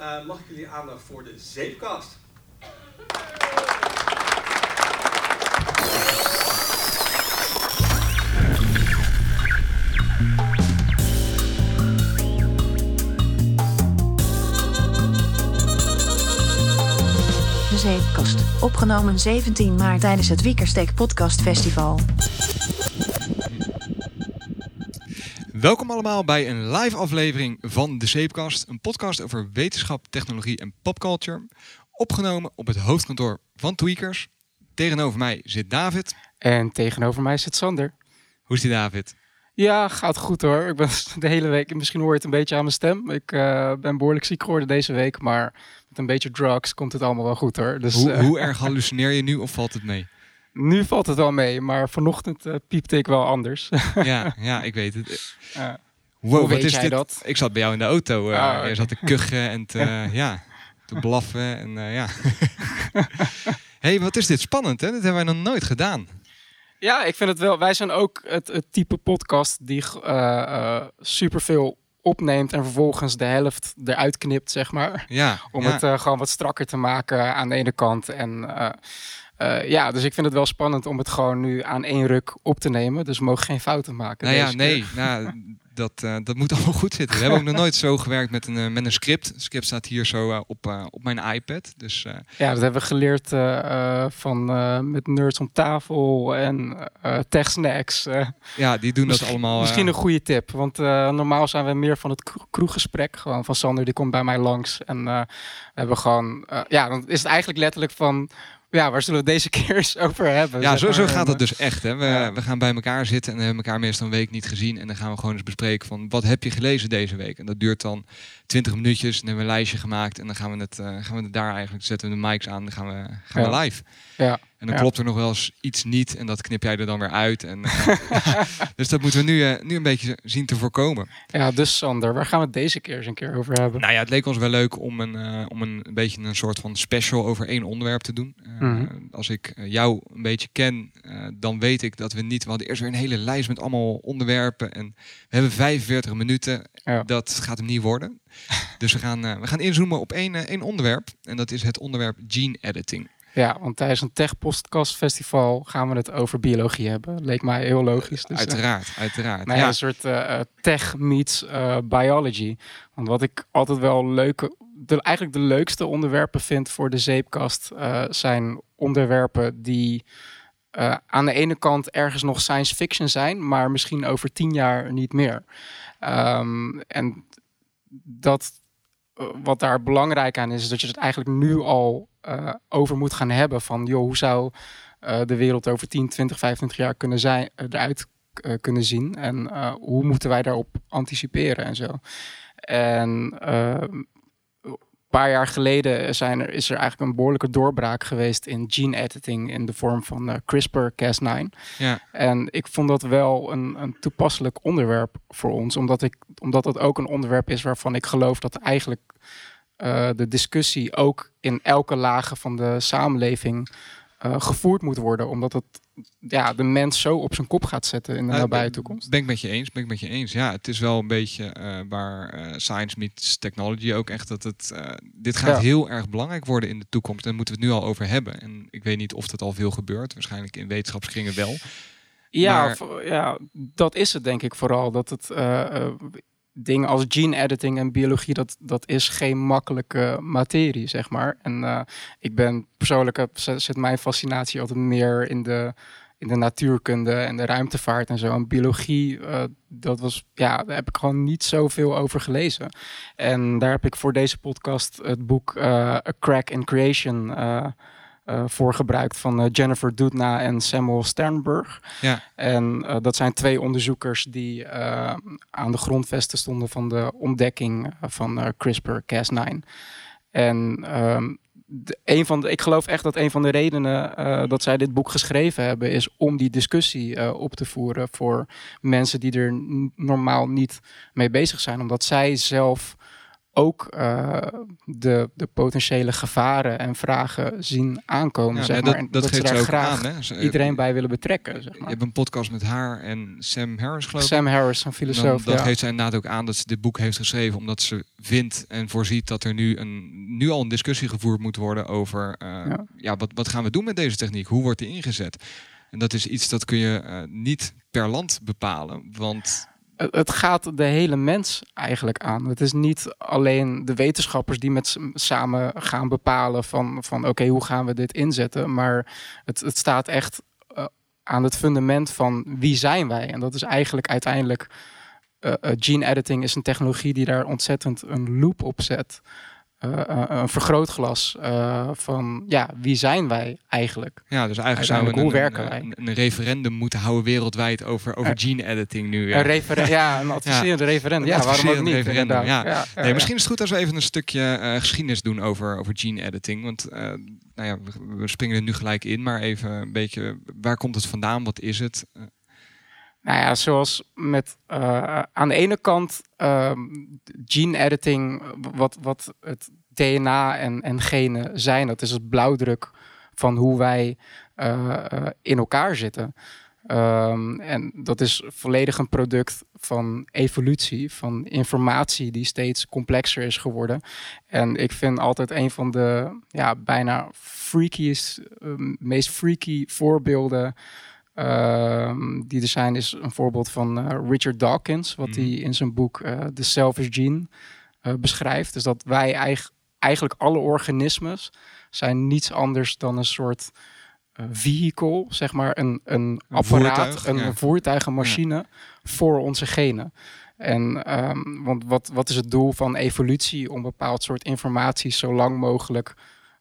uh, mag ik jullie aandacht voor de Zeepkast. De Zeepkast, opgenomen 17 maart tijdens het Wiekersteek Podcast Festival. Welkom allemaal bij een live aflevering van De Zeepkast. Een podcast over wetenschap, technologie en popculture. Opgenomen op het hoofdkantoor van Tweakers. Tegenover mij zit David. En tegenover mij zit Sander. Hoe is die David? Ja, gaat goed hoor. Ik ben de hele week, misschien hoor je het een beetje aan mijn stem. Ik uh, ben behoorlijk ziek geworden deze week, maar met een beetje drugs komt het allemaal wel goed hoor. Dus, hoe, uh, hoe erg hallucineer je nu of valt het mee? Nu valt het wel mee, maar vanochtend uh, piepte ik wel anders. ja, ja, ik weet het. Uh, wow, wat is dit? Dat? Ik zat bij jou in de auto. Uh, Je zat te kuchen en te, ja, te blaffen. En, ja. hey, wat is dit spannend, hè? Dit hebben wij nog nooit gedaan. Ja, ik vind het wel. Wij zijn ook het, het type podcast die superveel opneemt en vervolgens de helft eruit knipt, zeg maar. Ja, Om ja. het uh, gewoon wat strakker te maken aan de ene kant. En uh, uh, ja, dus ik vind het wel spannend om het gewoon nu aan één ruk op te nemen. Dus we mogen geen fouten maken. Nou ja, nee. Nou, dat, uh, dat moet allemaal goed zitten. We hebben ook nog nooit zo gewerkt met een, uh, met een script. Het script staat hier zo op, op mijn iPad. Dus, ja, dat hebben we geleerd van met nerds om tafel en tech snacks. ja, die doen dat allemaal. Misschien een goede tip. Want normaal zijn we meer van het kroeggesprek. Gewoon van Sander, die komt bij mij langs. En we hebben gewoon... ja, dan is het eigenlijk letterlijk van ja, waar zullen we deze keer eens over hebben? Ja, zo, zo gaat het dus echt. Hè. We, ja. we gaan bij elkaar zitten en we hebben elkaar meestal een week niet gezien. En dan gaan we gewoon eens bespreken van wat heb je gelezen deze week? En dat duurt dan 20 minuutjes. Dan hebben we een lijstje gemaakt en dan gaan we het, uh, gaan we het daar eigenlijk zetten we de mics aan. Dan gaan we, gaan ja. we live. Ja. En dan klopt er nog wel eens iets niet en dat knip jij er dan weer uit. En, uh, dus dat moeten we nu, uh, nu een beetje zien te voorkomen. Ja, dus Sander, waar gaan we het deze keer eens een keer over hebben? Nou ja, het leek ons wel leuk om een, uh, om een, een beetje een soort van special over één onderwerp te doen. Mm -hmm. Als ik jou een beetje ken, dan weet ik dat we niet... We hadden eerst weer een hele lijst met allemaal onderwerpen. En we hebben 45 minuten. Ja. Dat gaat hem niet worden. dus we gaan, we gaan inzoomen op één, één onderwerp. En dat is het onderwerp gene editing. Ja, want tijdens een Tech Podcast Festival gaan we het over biologie hebben. Leek mij heel logisch. Dus, uiteraard, uh, uiteraard. Nou ja, een soort uh, tech meets uh, biology. Want wat ik altijd wel leuke, de, eigenlijk de leukste onderwerpen vind voor de zeepkast zijn onderwerpen die aan de ene kant ergens nog science fiction zijn, maar misschien over tien jaar niet meer. Um, en dat wat daar belangrijk aan is, is dat je het eigenlijk nu al uh, over moet gaan hebben. Van joh, hoe zou uh, de wereld over 10, 20, 25 jaar kunnen zijn, uh, eruit kunnen zien? En hoe moeten wij daarop anticiperen en zo? En een paar jaar geleden zijn er, is er eigenlijk een behoorlijke doorbraak geweest in gene editing in de vorm van CRISPR-Cas9. Ja. En ik vond dat wel een, een toepasselijk onderwerp voor ons, omdat, ik, omdat dat ook een onderwerp is waarvan ik geloof dat eigenlijk uh, de discussie ook in elke lage van de samenleving uh, gevoerd moet worden. Omdat het ja, de mens zo op zijn kop gaat zetten in de Uh, nabije toekomst. Ben ik met je eens, ben ik met je eens. Ja, het is wel een beetje eh, waar eh, science meets technology ook echt dat het. eh, dit gaat Ja. heel erg belangrijk worden in de toekomst. Daar moeten we het nu al over hebben. En ik weet niet of dat al veel gebeurt. Waarschijnlijk in wetenschapskringen wel. Ja, Maar- ja, dat is het denk ik vooral. Dat het eh, eh, dingen als gene editing en biologie, dat, dat is geen makkelijke materie, zeg maar. En eh, ik ben persoonlijk, zit mijn fascinatie altijd meer in de, in de natuurkunde en de ruimtevaart en zo. En biologie, eh, dat was, ja, daar heb ik gewoon niet zoveel over gelezen. En daar heb ik voor deze podcast het boek eh, A Crack in Creation voor gebruikt van eh, Jennifer Doudna en Samuel Sternberg. Ja. En eh, dat zijn twee onderzoekers die eh, aan de grondvesten stonden van de ontdekking eh, van eh, CRISPR-Cas9. En ehm, de, een van de, ik geloof echt dat een van de redenen eh, dat zij dit boek geschreven hebben, is om die discussie eh, op te voeren voor mensen die er normaal niet mee bezig zijn. Omdat zij zelf ook uh, de, de potentiële gevaren en vragen zien aankomen. Ja, zeg nee, maar. dat, dat, geeft ze daar ook graag aan. Hè? Iedereen bij willen betrekken. Zeg Je maar. hebt een podcast met haar en Sam Harris, geloof ik. Sam Harris, een filosoof. dan ja. geeft zij inderdaad ook aan dat ze dit boek heeft geschreven omdat ze vindt en voorziet dat er nu, een, nu al een discussie gevoerd moet worden over eh, ja. Ja. wat, wat gaan we doen met deze techniek? Hoe wordt die ingezet? En dat is iets dat kun je eh, niet per land bepalen. Want Het- gaat de hele mens eigenlijk aan. Het is niet alleen de wetenschappers die met samen gaan bepalen van, van oké, hoe gaan we dit inzetten? Maar het, het staat echt eh, aan het fundament van wie zijn wij? En dat is eigenlijk uiteindelijk eh, gene editing is een technologie die daar ontzettend een loop op zet. Eh, eh, een vergrootglas eh, van ja, wie zijn wij eigenlijk? ja, dus eigenlijk zouden we hoe een, werken een, wij? een, een referendum moeten houden wereldwijd over, over Er- gene editing nu. Een referen- ja, een adviserende referendum. Een Ja, waarom ook adviserend niet? referendum, ja. Ja, ja, Nee, ja. misschien is het goed als we even een stukje geschiedenis doen over, over gene editing. Want nou ja, we, we springen er nu gelijk in, maar even een beetje, waar komt het vandaan? Wat is het? Nou ja, zoals met eh, aan de ene kant ehm, gene editing, wat, wat het DNA en, en genen zijn, dat is het blauwdruk van hoe wij eh, in elkaar zitten. Ehm, en dat is volledig een product van evolutie, van informatie die steeds complexer is geworden. En ik vind altijd een van de ja, bijna freakiest, eh, meest freaky voorbeelden ehm, die er zijn, is een voorbeeld van eh, Richard Dawkins, wat Mhm. hij in zijn boek eh The Selfish Gene eh, beschrijft. Dus dat wij eig- eigenlijk alle organismes zijn niets anders dan een soort eh, vehicle, zeg maar, een, een, apparaat, voertuig, een ja. voertuig, een machine voor onze genen. En ehm, want wat, wat is het doel van evolutie? Om bepaald soort informatie zo lang mogelijk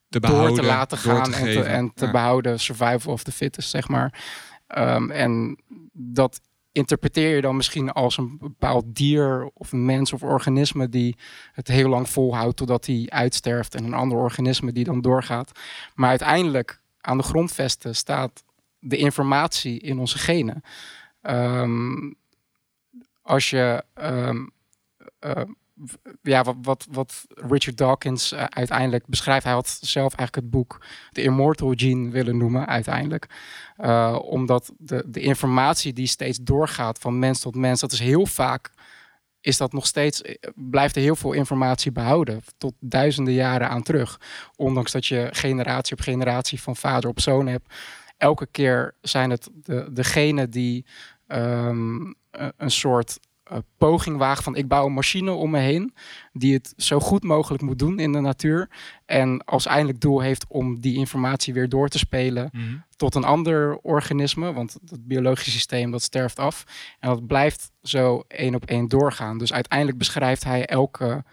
te door behouden, te laten door gaan te en, te, geven. en te Ja. behouden, survival of the fittest, zeg maar. Ehm, en dat interpreteer je dan misschien als een bepaald dier of mens of organisme die het heel lang volhoudt totdat hij uitsterft en een ander organisme die dan doorgaat. Maar uiteindelijk aan de grondvesten staat de informatie in onze genen. Ehm, als je ehm, eh, ja, wat, wat, wat Richard Dawkins eh, uiteindelijk beschrijft. Hij had zelf eigenlijk het boek de Immortal Gene willen noemen uiteindelijk. Eh, omdat de, de informatie die steeds doorgaat van mens tot mens, dat is heel vaak, is dat nog steeds, eh, blijft er heel veel informatie behouden. Tot duizenden jaren aan terug. Ondanks dat je generatie op generatie van vader op zoon hebt. Elke keer zijn het de, degenen die ehm, een- soort poging wagen van ik bouw een machine om me heen die het zo goed mogelijk moet doen in de natuur en als eindelijk doel heeft om die informatie weer door te spelen Mhm. tot een ander organisme, want het biologische systeem dat sterft af en dat blijft zo één op één doorgaan. Dus uiteindelijk beschrijft hij elke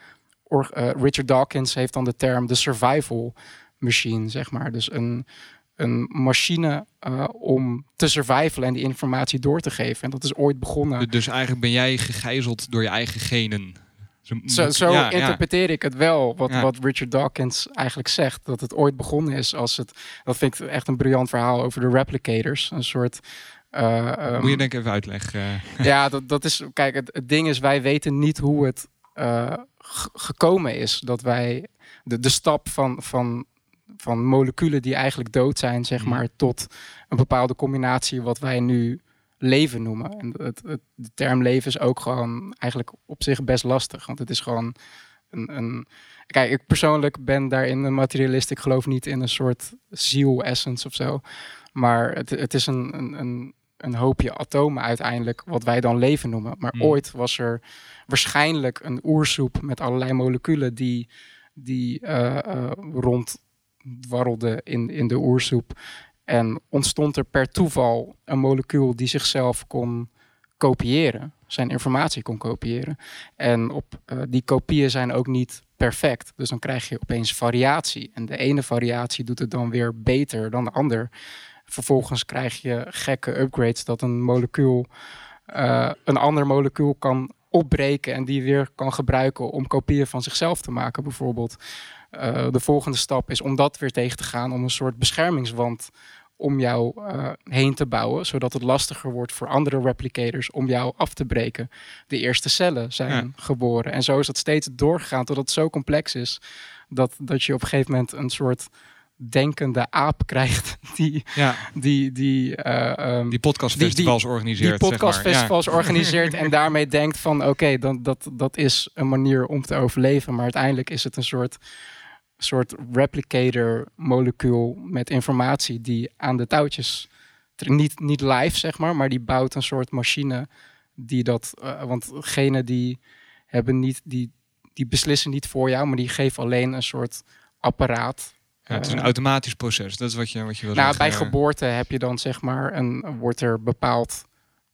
or- eh, Richard Dawkins heeft dan de term de survival machine, zeg maar. Dus een, een machine eh, om te survivalen en die informatie door te geven. En dat is ooit begonnen. Dus eigenlijk ben jij gegijzeld door je eigen genen. Zo, zo ja. interpreteer ik het wel, wat, Ja. wat Richard Dawkins eigenlijk zegt. Dat het ooit begonnen is als het... Dat vind ik echt een briljant verhaal over de replicators. Een soort... eh, ehm, Moet je denk ik even uitleggen. ja, dat, dat is... Kijk, het, het ding is, wij weten niet hoe het eh, gekomen is. Dat wij... De, de stap van, van, van moleculen die eigenlijk dood zijn, zeg Mhm. maar... tot een bepaalde combinatie wat wij nu leven noemen. En het, het, de term leven is ook gewoon eigenlijk op zich best lastig. Want het is gewoon een... een Kijk, ik persoonlijk ben daarin een materialist. Ik geloof niet in een soort ziel-essence of zo. Maar het, het is een, een, een, een hoopje atomen uiteindelijk, wat wij dan leven noemen. Maar Hmm. ooit was er waarschijnlijk een oersoep met allerlei moleculen die, die eh, eh, ronddwarrelden in, in de oersoep. En ontstond er per toeval een molecuul die zichzelf kon kopiëren, zijn informatie kon kopiëren. En op eh, die kopieën zijn ook niet perfect. Dus dan krijg je opeens variatie. En de ene variatie doet het dan weer beter dan de ander. Vervolgens krijg je gekke upgrades dat een molecuul eh, een ander molecuul kan opbreken en die weer kan gebruiken om kopieën van zichzelf te maken, bijvoorbeeld. Eh, de volgende stap is om dat weer tegen te gaan, om een soort beschermingswand om jou uh, heen te bouwen, zodat het lastiger wordt voor andere replicators om jou af te breken. De eerste cellen zijn geboren. En zo is dat steeds doorgegaan totdat het zo complex is dat, dat je op een gegeven moment een soort denkende aap krijgt die ja. die die uh, um, die podcastfestivals organiseert die podcastfestivals zeg maar. organiseert en daarmee denkt van oké dan dat dat is een manier om te overleven maar uiteindelijk is het een soort soort replicator molecuul met informatie die aan de touwtjes niet niet live zeg maar maar die bouwt een soort machine die dat uh, want genen die hebben niet die die beslissen niet voor jou maar die geven alleen een soort apparaat ja, het is een automatisch proces. Dat is wat je, wat je wil nou, zeggen. Bij geboorte heb je dan zeg maar een, wordt er bepaald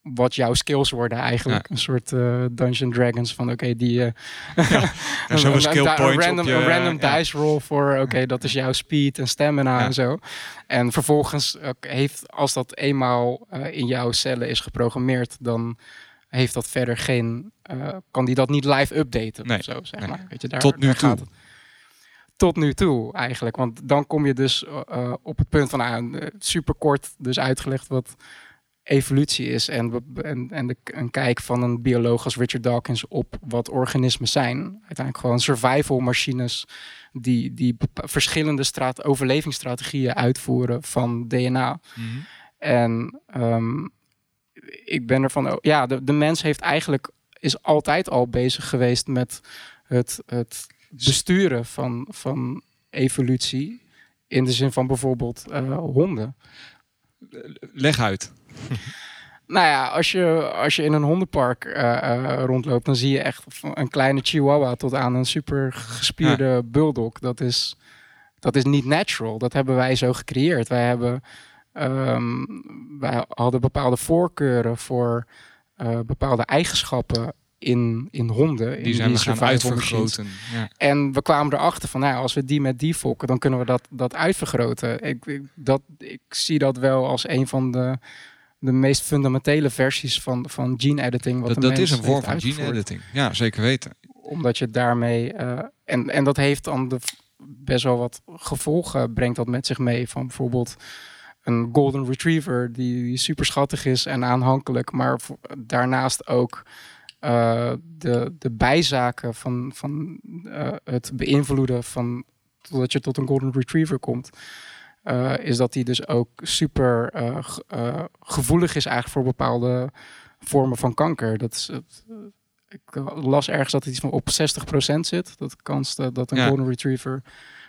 wat jouw skills worden eigenlijk. Een soort uh, Dungeon Dragons van oké, die... Uh, ja, een, skill point random, je, een random dice roll voor oké, dat is jouw speed en stamina en zo. En vervolgens heeft, als dat eenmaal uh, in jouw cellen is geprogrammeerd, dan heeft dat verder geen... kan die dat niet live updaten nee. of zo, zeg maar. Weet je, daar, Tot nu daar toe. Gaat het tot nu toe eigenlijk. Want dan kom je dus uh, op het punt van uh, super kort dus uitgelegd wat evolutie is en, en, en de, een kijk van een bioloog als Richard Dawkins op wat organismen zijn. Uiteindelijk gewoon survival machines die, die verschillende straat, overlevingsstrategieën uitvoeren van DNA. Mm -hmm. En um, ik ben ervan, ja, de, de mens heeft eigenlijk is altijd al bezig geweest met het, het besturen van, van evolutie. In de zin van bijvoorbeeld uh, honden. Leg uit. Nou ja, als je, als je in een hondenpark uh, uh, rondloopt, dan zie je echt een kleine chihuahua tot aan een super gespierde ja. bulldog. Dat is, dat is niet natural. Dat hebben wij zo gecreëerd. Wij, hebben, um, wij hadden bepaalde voorkeuren voor uh, bepaalde eigenschappen in, in honden. Die in zijn die we gaan uitvergroten. Ja. En we kwamen erachter van, nou, als we die met die fokken, dan kunnen we dat, dat uitvergroten. Ik, ik, dat, ik zie dat wel als een van de, de meest fundamentele versies van, van gene editing. Wat dat dat is een vorm van gene editing. Ja, zeker weten. Omdat je daarmee. Uh, en, en dat heeft dan de, best wel wat gevolgen, brengt dat met zich mee. Van bijvoorbeeld een golden retriever die, die super schattig is en aanhankelijk, maar daarnaast ook uh, de, de bijzaken van, van uh, het beïnvloeden van totdat je tot een golden retriever komt, uh, is dat die dus ook super gevoelig is eigenlijk voor bepaalde vormen van kanker. Dat is het, ik las ergens dat het iets van op 60% zit, dat de kans dat een ja. golden retriever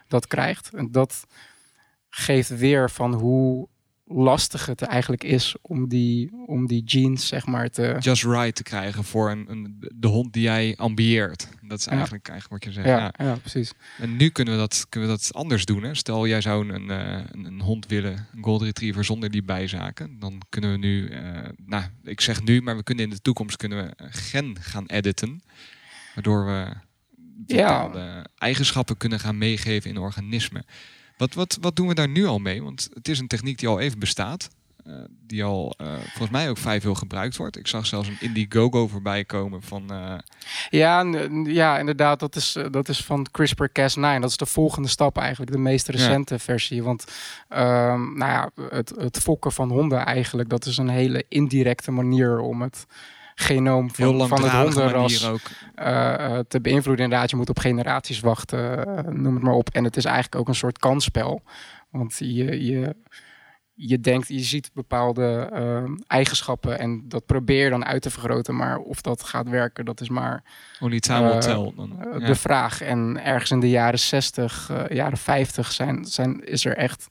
dat krijgt. En dat geeft weer van hoe lastig het eigenlijk is om die, om die genes, zeg maar, te... Just right te krijgen voor een, een de hond die jij ambieert. Dat is eigenlijk, ja. eigenlijk wat je zegt. Ja, ja. ja, precies. En nu kunnen we dat, kunnen we dat anders doen. Hè? Stel, jij zou een, een, een, hond willen, een golden retriever zonder die bijzaken. Dan kunnen we nu, uh, nou, ik zeg nu, maar we kunnen in de toekomst kunnen we gen gaan editen. Waardoor we bepaalde ja. eigenschappen kunnen gaan meegeven in organismen. Wat, wat, wat doen we daar nu al mee? Want het is een techniek die al even bestaat. Uh, die al uh, volgens mij ook vrij veel gebruikt wordt. Ik zag zelfs een Indiegogo voorbij komen van... Uh... Ja, ja, inderdaad. Dat is, dat is van CRISPR-Cas9. Dat is de volgende stap eigenlijk. De meest recente ja. versie. Want um, nou ja, het, het fokken van honden eigenlijk... dat is een hele indirecte manier om het genoom van, van het hondenras ook. Uh, te beïnvloeden. Inderdaad, je moet op generaties wachten, uh, noem het maar op. En het is eigenlijk ook een soort kansspel. Want je, je, je denkt, je ziet bepaalde uh, eigenschappen en dat probeer je dan uit te vergroten. Maar of dat gaat werken, dat is maar will tell. Dan. de vraag. En ergens in de jaren 60, jaren 50 zijn, zijn, is er echt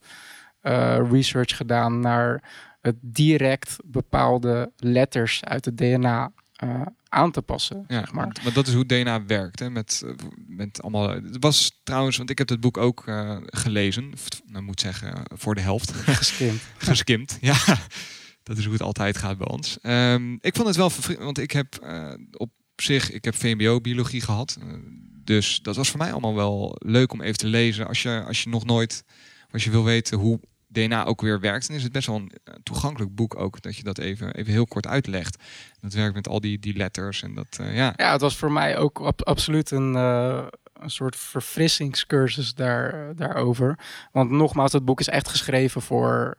research gedaan naar het direct bepaalde letters uit het DNA uh, aan te passen. Ja, zeg maar. maar dat is hoe DNA werkt. Hè? Met, met allemaal. Het was trouwens, want ik heb het boek ook uh, gelezen. Nou moet zeggen, voor de helft. Geskimd. Geskimd, ja. Dat is hoe het altijd gaat bij ons. Um, ik vond het wel want ik heb uh, op zich, ik heb VMBO-biologie gehad. dus dat was voor mij allemaal wel leuk om even te lezen. Als je, als je nog nooit, als je wil weten hoe DNA ook weer werkt, dan is het best wel een toegankelijk boek ook dat je dat even, even heel kort uitlegt. Dat werkt met al die, die letters en dat, uh, ja. Ja, het was voor mij ook ab absoluut een, uh, een soort verfrissingscursus daar, daarover. Want nogmaals, het boek is echt geschreven voor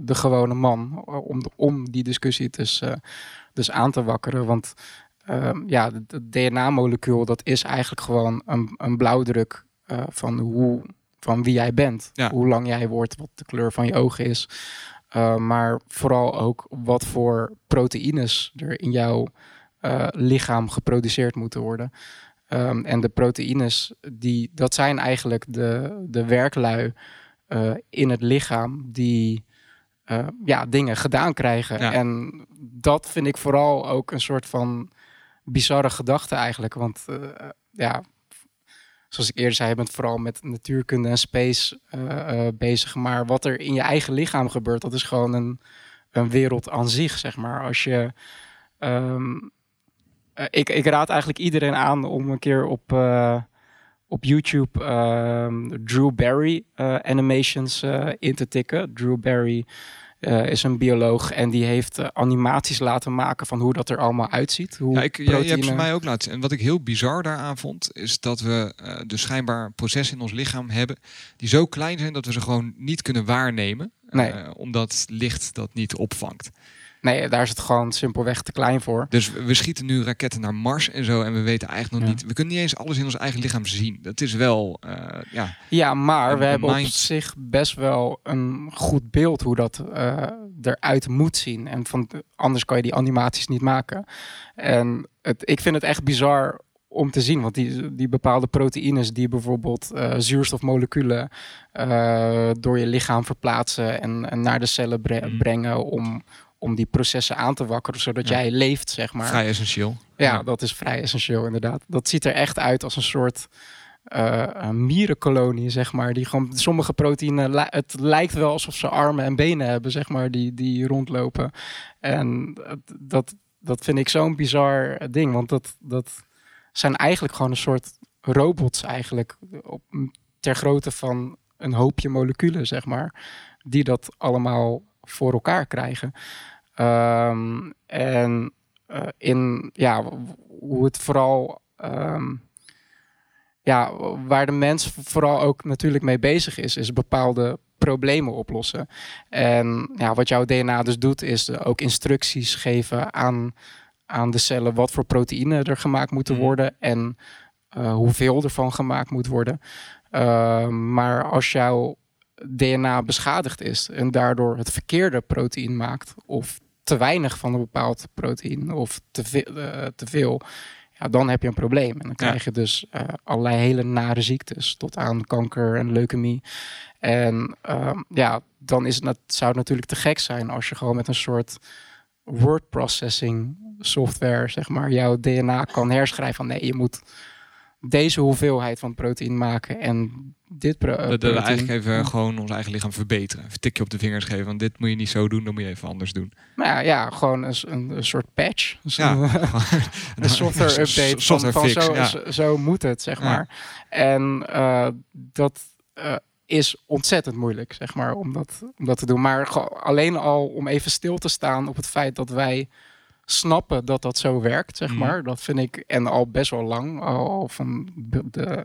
de gewone man. Om, om die discussie dus, dus aan te wakkeren. Want uh, ja, het DNA-molecuul, dat is eigenlijk gewoon een, een blauwdruk van, hoe, van wie jij bent. Ja. Hoe lang jij wordt, wat de kleur van je ogen is. Uh, maar vooral ook wat voor proteïnes er in jouw uh, lichaam geproduceerd moeten worden. Um, en de proteïnes, die, dat zijn eigenlijk de, de werklui uh, in het lichaam die ja, dingen gedaan krijgen. Ja. En dat vind ik vooral ook een soort van bizarre gedachte eigenlijk. Want ja, zoals ik eerder zei, je bent vooral met natuurkunde en space uh, uh, bezig. Maar wat er in je eigen lichaam gebeurt, dat is gewoon een, een wereld aan zich, zeg maar. Als je. Um, uh, ik, ik raad eigenlijk iedereen aan om een keer op, op YouTube ehm, Drew Barry animations in te tikken. Drew Barry. Uh, is een bioloog en die heeft uh, animaties laten maken van hoe dat er allemaal uitziet. Hoe ja, ik, je hebt ze mij ook laten zien. En wat ik heel bizar daaraan vond, is dat we uh, dus schijnbaar processen in ons lichaam hebben die zo klein zijn dat we ze gewoon niet kunnen waarnemen. Nee. omdat licht dat niet opvangt. Nee, daar is het gewoon simpelweg te klein voor. Dus we schieten nu raketten naar Mars en zo. En we weten eigenlijk nog Ja. niet. We kunnen niet eens alles in ons eigen lichaam zien. Dat is wel. eh, ja, Ja, maar Een- we een hebben op zich best wel een goed beeld hoe dat eh, eruit moet zien. En van, anders kan je die animaties niet maken. En het, ik vind het echt bizar om te zien. Want die, die bepaalde proteïnes die bijvoorbeeld eh, zuurstofmoleculen door je lichaam verplaatsen en, en naar de cellen bre- Mhm. brengen om, om die processen aan te wakkeren, zodat Ja. jij leeft, zeg maar. vrij essentieel. Ja, dat is vrij essentieel inderdaad. Dat ziet er echt uit als een soort eh, een mierenkolonie, zeg maar. Die gewoon sommige proteïnen, het lijkt wel alsof ze armen en benen hebben, zeg maar, die, die rondlopen. En dat- dat, dat vind ik zo'n bizar ding, want dat, dat zijn eigenlijk gewoon een soort robots eigenlijk, op, ter grootte van een hoopje moleculen, zeg maar, die dat allemaal voor elkaar krijgen. Ehm, en eh, in ja, hoe het vooral. ehm, ja, waar de mens vooral ook natuurlijk mee bezig is, is bepaalde problemen oplossen. En ja, wat jouw DNA dus doet, is ook instructies geven aan, aan de cellen wat voor proteïnen er gemaakt moeten Mhm. worden en eh, hoeveel ervan gemaakt moet worden. Ehm, maar als jouw DNA beschadigd is en daardoor het verkeerde proteïn maakt, of te weinig van een bepaald proteïn, of te veel, eh, te veel ja, dan heb je een probleem. En dan krijg je dus eh, allerlei hele nare ziektes, tot aan kanker en leukemie. En ehm, ja, dan is het, zou het natuurlijk te gek zijn als je gewoon met een soort word processing software, zeg maar, jouw DNA kan herschrijven van nee, je moet deze hoeveelheid van proteïn maken en dit pro- Dat, dat we eigenlijk even gewoon ons eigen lichaam verbeteren. Even een tikje op de vingers geven. Want dit moet je niet zo doen, dan moet je even anders doen. Nou ja, ja, gewoon een, een, een soort patch. Ja. een- software update Software van fix, zo, ja. zo, moet het, zeg Ja. maar. En eh, dat eh, is ontzettend moeilijk, zeg maar, om dat, om dat te doen. Maar alleen al om even stil te staan op het feit dat wij snappen dat dat zo werkt, zeg Mhm. maar. Dat vind ik, en al best wel lang, al, van de,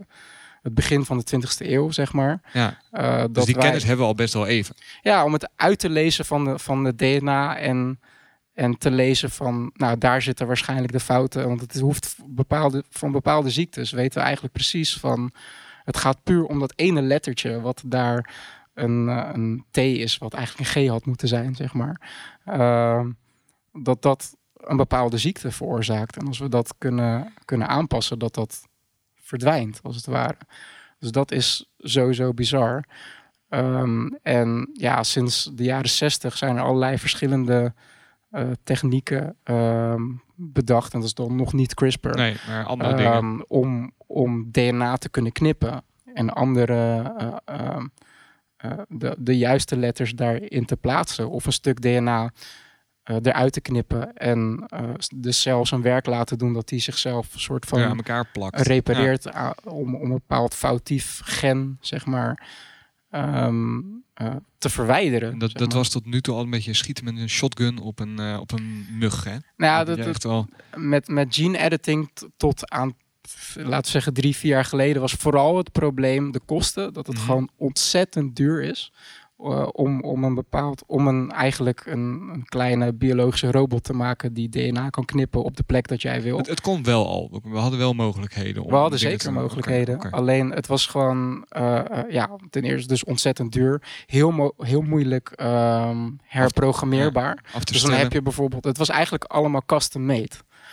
het begin van de 20e eeuw, zeg maar. Ja. Eh, Dus dat die wij- kennis hebben we al best wel even. ja, om het uit te lezen van de, van de DNA en, en te lezen van, nou, daar zitten waarschijnlijk de fouten. Want het hoeft bepaalde, van bepaalde ziektes weten we eigenlijk precies van, het gaat puur om dat ene lettertje wat daar een, eh, een T is, wat eigenlijk een G had moeten zijn, zeg maar. Ehm, dat dat een bepaalde ziekte veroorzaakt. En als we dat kunnen, kunnen aanpassen, dat dat verdwijnt, als het ware. Dus dat is sowieso bizar. Ehm, en ja, sinds de jaren 60 zijn er allerlei verschillende eh, technieken ehm, bedacht. En dat is dan nog niet CRISPR. Nee, maar andere dingen. Ehm, om, om DNA te kunnen knippen en andere eh, eh, de, de juiste letters daarin te plaatsen. Of een stuk DNA eh, eruit te knippen en de cel zijn werk laten doen dat die zichzelf een soort van Ja, aan elkaar plakt. repareert om, om een bepaald foutief gen, zeg maar, ehm, eh, te verwijderen. En dat, zeg dat was tot nu toe al een beetje schieten met een shotgun op een, eh, op een mug, hè? nou ja, Dat echt wel... met, met gene editing tot aan laten we zeggen drie, vier jaar geleden, was vooral het probleem de kosten. Dat het Mhm. gewoon ontzettend duur is. Eh, om, om een bepaald, om een eigenlijk een, een kleine biologische robot te maken die DNA kan knippen op de plek dat jij wil. Het, het komt wel al. We hadden wel mogelijkheden. Om We hadden zeker mogelijkheden. Alleen het was gewoon, eh, eh, ja, ten eerste dus ontzettend duur. Heel, mo- heel moeilijk ehm, herprogrammeerbaar. Af te Dus dan heb je bijvoorbeeld, het was eigenlijk allemaal custom made.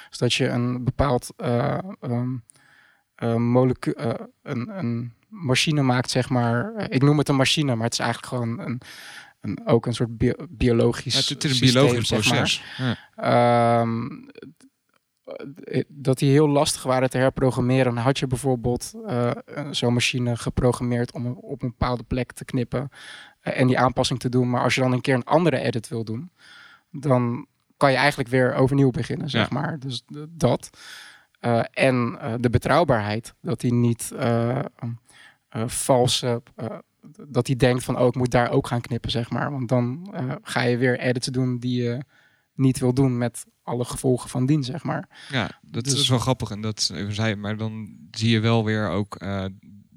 Dus dat je een bepaald eh ehm, eh, molecu- eh, een, een machine maakt, zeg maar. Eh, Ik noem het een machine, maar het is eigenlijk gewoon een, een, ook een soort bio- biologisch Ja, het, is een systeem, biologisch zeg maar. proces. Ja. Ehm, eh, dat die heel lastig waren te herprogrammeren. Dan had je bijvoorbeeld eh, zo'n machine geprogrammeerd om op een bepaalde plek te knippen en die aanpassing te doen. Maar als je dan een keer een andere edit wil doen, dan kan je eigenlijk weer overnieuw beginnen, zeg Ja. maar. Dus dat. En de betrouwbaarheid, dat die niet valse, eh, dat hij denkt van, oh, ik moet daar ook gaan knippen, zeg maar. Want dan eh, ga je weer edits doen die je niet wil doen met alle gevolgen van dien, zeg maar. Ja, dat Dus- is wel grappig. En dat zei, maar dan zie je wel weer ook eh,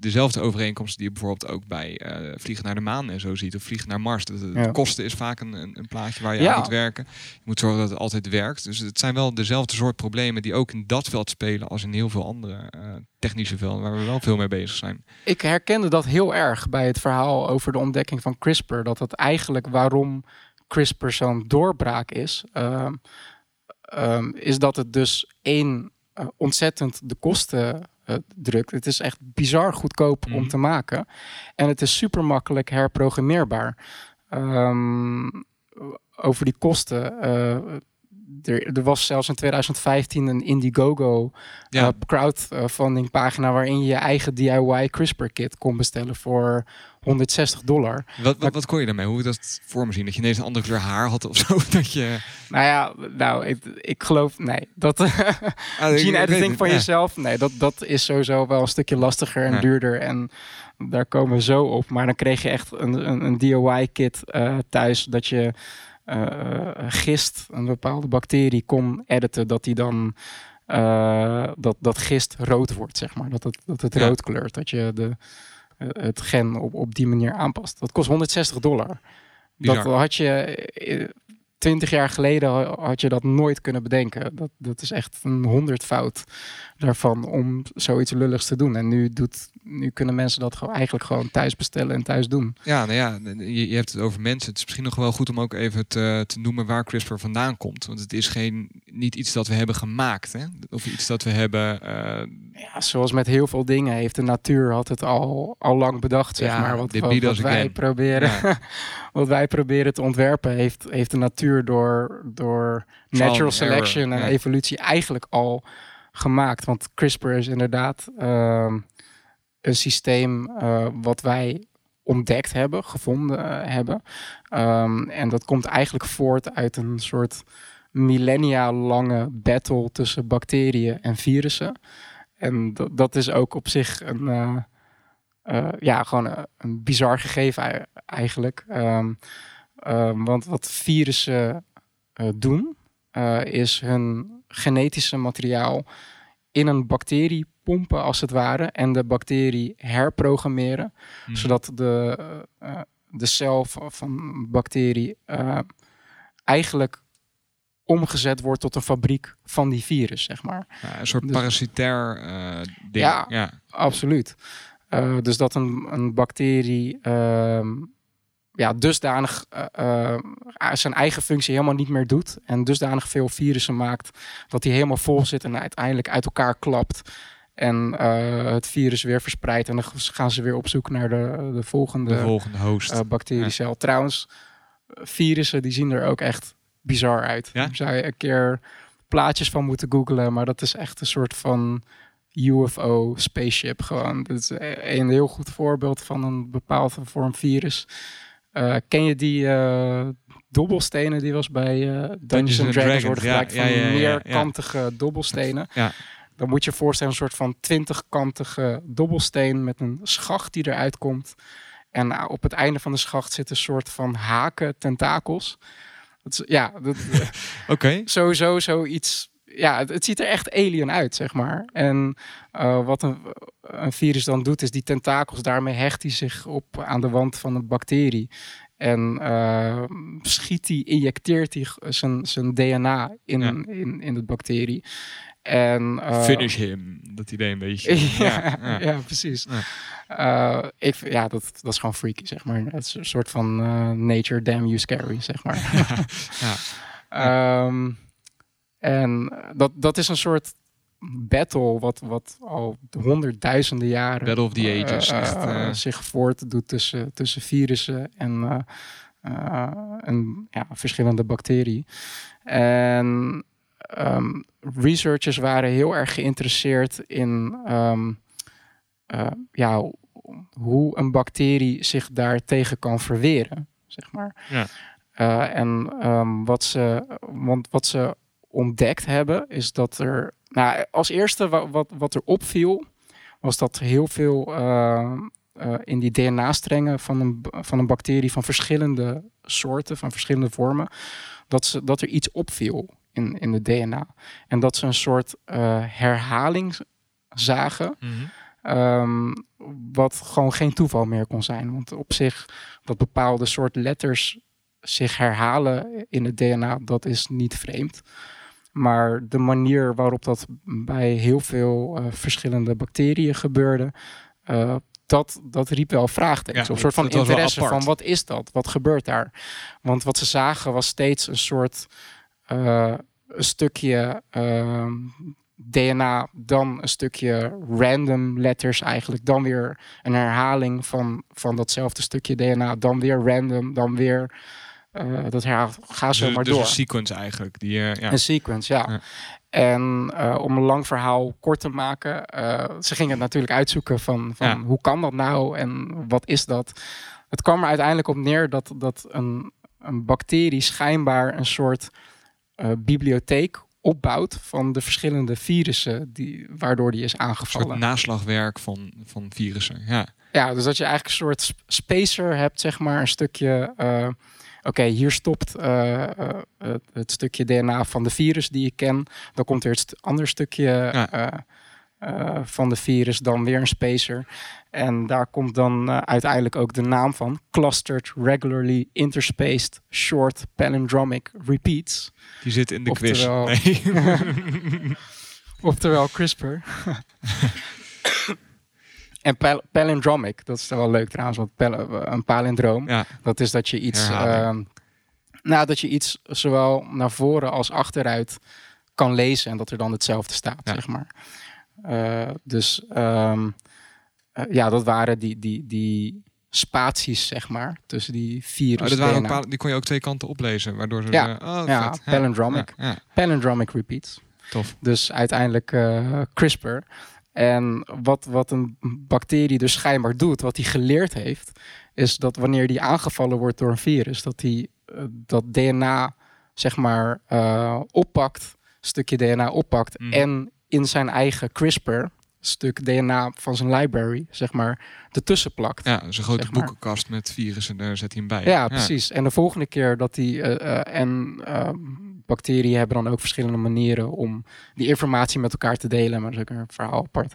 dezelfde overeenkomsten die je bijvoorbeeld ook bij eh, vliegen naar de maan en zo ziet. Of vliegen naar Mars. De, Ja. kosten is vaak een, een, een plaatje waar je Ja. aan moet werken. Je moet zorgen dat het altijd werkt. Dus het zijn wel dezelfde soort problemen die ook in dat veld spelen als in heel veel andere eh, technische velden waar we wel veel mee bezig zijn. Ik herkende dat heel erg bij het verhaal over de ontdekking van CRISPR. Dat het eigenlijk waarom CRISPR zo'n doorbraak is, ehm, ehm, is dat het dus één eh, ontzettend de kosten eh, drukt. Het is echt bizar goedkoop om Mhm. te maken. En het is super makkelijk herprogrammeerbaar. Ehm, over die kosten. eh, er, er was zelfs in 2015 een Indiegogo Ja. eh, crowdfunding pagina waarin je je eigen DIY CRISPR kit kon bestellen voor 160 dollar. Wat, wat, wat kon je daarmee? Hoe dat voor me zien? Dat je ineens een andere kleur haar had of zo? Dat je... Nou ja, nou, ik, ik geloof, nee, dat Ah, gene editing het, van ja. jezelf, nee, dat, dat is sowieso wel een stukje lastiger en Ja. duurder en daar komen we zo op. Maar dan kreeg je echt een, een, een DIY kit eh, thuis dat je eh, gist, een bepaalde bacterie kon editen, dat die dan eh, dat, dat gist rood wordt, zeg maar. Dat het, dat het Ja. rood kleurt. Dat je de, het gen op, op die manier aanpast. Dat kost 160 dollar. Bizar. Dat had je eh, twintig jaar geleden ha- had je dat nooit kunnen bedenken. Dat, dat is echt een honderdvoud daarvan om zoiets lulligs te doen. En nu, doet, nu kunnen mensen dat gewoon eigenlijk gewoon thuis bestellen en thuis doen. Ja, nou ja, je, je hebt het over mensen. Het is misschien nog wel goed om ook even te, te noemen waar CRISPR vandaan komt. Want het is geen, niet iets dat we hebben gemaakt. Hè? Of iets dat we hebben... eh, Ja, zoals met heel veel dingen heeft de natuur had het al, al lang bedacht, zeg Ja, maar. Wat, wat, wij proberen, Ja. wat wij proberen te ontwerpen, heeft, heeft de natuur door, door natural selection en evolutie eigenlijk al gemaakt. Want CRISPR is inderdaad ehm, een systeem eh, wat wij ontdekt hebben, gevonden eh, hebben. Ehm, en dat komt eigenlijk voort uit een soort millennia lange battle tussen bacteriën en virussen. En dat, dat is ook op zich een, eh, eh, ja, gewoon een, een bizar gegeven ei- eigenlijk. Ehm, ehm, want wat virussen eh, doen, eh, is hun genetische materiaal in een bacterie pompen als het ware en de bacterie herprogrammeren, Mhm. zodat de, eh, eh, de cel van, een bacterie eh, eigenlijk omgezet wordt tot een fabriek van die virus, zeg maar. ja, een soort dus- parasitair eh ding. Ja. ja. Absoluut. Eh, dus dat een, een bacterie ehm, ja, dusdanig eh, eh, zijn eigen functie helemaal niet meer doet. En dusdanig veel virussen maakt dat die helemaal vol zit en uiteindelijk uit elkaar klapt. En het virus weer verspreidt. En dan gaan ze weer op zoek naar de, de volgende De volgende host. bacteriecel. Trouwens, virussen die zien er ook echt bizar uit. Ja? Daar zou je een keer plaatjes van moeten googlen. Maar dat is echt een soort van UFO spaceship gewoon. Dat is een heel goed voorbeeld van een bepaald vorm virus. Eh, ken je die eh, dobbelstenen die was bij eh Dungeons and Dragons worden gebruikt ja, van ja, meerkantige dobbelstenen. Ja. Dan moet je je voorstellen een soort van twintigkantige dobbelsteen met een schacht die eruit komt. En op het einde van de schacht zit een soort van haken, tentakels. Dat is, ja, dat, Oké. sowieso zoiets ja, het, het ziet er echt alien uit, zeg maar. En eh, wat een, een virus dan doet, is die tentakels, daarmee hecht hij zich op aan de wand van een bacterie. En eh, schiet hij, injecteert hij zijn, zijn DNA in, Ja. in, in de bacterie. En, eh, Finish him. Dat idee een beetje. ja, ja. ja, precies. Ja. Ik, ja, dat, dat is gewoon freaky, zeg maar. Het is een soort van nature damn you scary, zeg maar. Ja. Ehm, en dat, dat is een soort battle wat, wat al honderdduizenden jaren Battle of the eh, Ages, eh, echt, eh. zich voortdoet tussen, tussen virussen en, eh, eh, en ja, verschillende bacteriën. En ehm, researchers waren heel erg geïnteresseerd in ehm, eh, ja, hoe een bacterie zich daartegen kan verweren, zeg maar. Ja. Eh, en ehm, wat, ze, want wat ze ontdekt hebben, is dat er. Nou, als eerste wa- wat, wat er opviel, was dat heel veel eh, eh, in die DNA-strengen van een, van een bacterie van verschillende soorten, van verschillende vormen, dat, ze, dat er iets opviel in, in de DNA. En dat ze een soort eh, herhaling zagen. Mhm. Ehm, wat gewoon geen toeval meer kon zijn. Want op zich, dat bepaalde soort letters zich herhalen in het DNA, dat is niet vreemd. Maar de manier waarop dat bij heel veel eh, verschillende bacteriën gebeurde, eh, dat, dat riep wel vraagtekens. Ja, op een soort van interesse van wat is dat? Wat gebeurt daar? Want wat ze zagen was steeds een soort eh, een stukje ehm, DNA, dan een stukje random letters eigenlijk, dan weer een herhaling van, van datzelfde stukje DNA, dan weer random, dan weer eh, dat herhaalt, ga zo Dus, maar dus door. een sequence eigenlijk. Die, eh, ja. Een sequence, ja. Ja. En eh, om een lang verhaal kort te maken, ze gingen het natuurlijk uitzoeken van, van Ja. hoe kan dat nou en wat is dat? Het kwam er uiteindelijk op neer dat, dat een, een bacterie schijnbaar een soort bibliotheek opbouwt van de verschillende virussen die, waardoor die is Een soort aangevallen. naslagwerk van, van virussen. Ja. Ja, dus dat je eigenlijk een soort sp- spacer hebt, zeg maar, een stukje. Oké, hier stopt eh, eh, het, stukje DNA van de virus die ik ken. Dan komt er het ander stukje Ja. eh, van de virus, dan weer een spacer. En daar komt dan uiteindelijk ook de naam van: Clustered Regularly Interspaced Short Palindromic Repeats. Die zit in de Oftewel- quiz. Nee. Oftewel CRISPR. En pal- palindromic, dat is wel leuk trouwens, want pal- een palindroom, ja. dat is dat je iets, ehm, nou, dat je iets zowel naar voren als achteruit kan lezen en dat er dan hetzelfde staat, Ja. zeg maar. Eh, dus ehm, eh, ja, dat waren die, die, die spaties, zeg maar, tussen die virus. Oh, dat waren die kon je ook twee kanten oplezen. Waardoor ze... Ja. oh, Ja, palindromic. Ja, Palindromic repeats. tof. Dus uiteindelijk eh, CRISPR. En wat, wat een bacterie dus schijnbaar doet, wat hij geleerd heeft, is dat wanneer die aangevallen wordt door een virus, dat hij eh, dat DNA zeg maar eh, oppakt, stukje DNA oppakt Mhm. en in zijn eigen CRISPR stuk DNA van zijn library, zeg maar, ertussen plakt. Ja, dus een grote Zeg maar. boekenkast met virussen, daar zet hij hem bij. Ja, precies. En de volgende keer dat die. eh, eh, en eh, bacteriën hebben dan ook verschillende manieren om die informatie met elkaar te delen. Maar dat is ook een verhaal apart.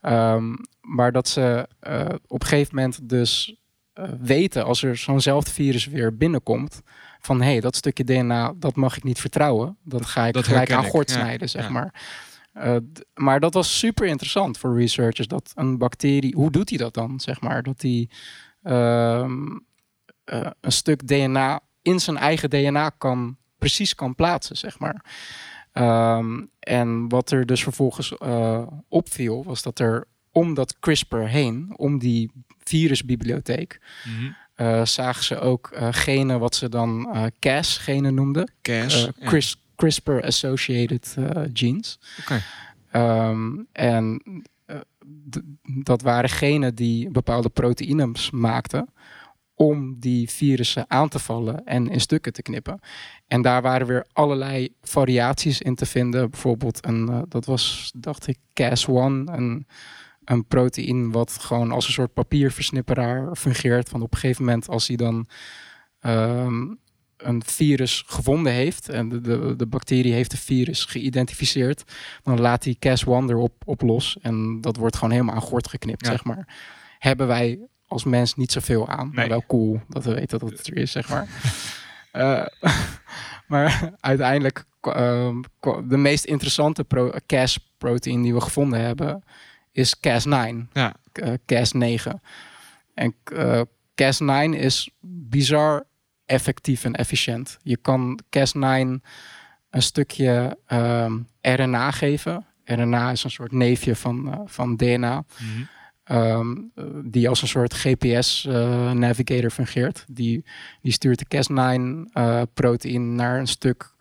Ehm, maar dat ze eh, op een gegeven moment dus weten als er zo'nzelfde virus weer binnenkomt. Van hé, hey, dat stukje DNA, dat mag ik niet vertrouwen. Dat ga ik Dat gelijk aan gort ja. snijden, zeg maar. D- maar dat was super interessant voor researchers. Dat een bacterie, hoe doet hij dat dan? Zeg maar dat hij ehm, eh, een stuk DNA in zijn eigen DNA kan precies kan plaatsen, zeg maar. Ehm, en wat er dus vervolgens eh, opviel, was dat er om dat CRISPR heen, om die virusbibliotheek, Mhm. eh, zagen ze ook eh, genen wat ze dan eh Cas-genen noemden. Cas. Eh, ja. CRIS- CRISPR-associated eh, genes. Oké. Ehm, en eh, dat waren genen die bepaalde proteïnes maakten om die virussen aan te vallen en in stukken te knippen. En daar waren weer allerlei variaties in te vinden. Bijvoorbeeld een, eh, dat was, dacht ik, Cas1, een, een proteïne wat gewoon als een soort papierversnipperaar fungeert. Van op een gegeven moment als hij dan ehm, een virus gevonden heeft en de, de, de bacterie heeft de virus geïdentificeerd, dan laat die Cas1 erop op los en dat wordt gewoon helemaal aan gort geknipt, Ja. zeg maar. Hebben wij als mens niet zoveel aan, maar wel cool dat we weten dat het er is, zeg maar. Eh, maar uiteindelijk, ehm, de meest interessante pro- Cas-protein die we gevonden hebben, is Cas9 Ja, eh, Cas9. En eh, Cas9 is bizar effectief en efficiënt. Je kan Cas9 een stukje ehm, RNA geven. RNA is een soort neefje van, eh, van DNA. Mhm. ehm, eh, die als een soort GPS-navigator fungeert. Die, die stuurt de Cas9-proteïn naar een stuk,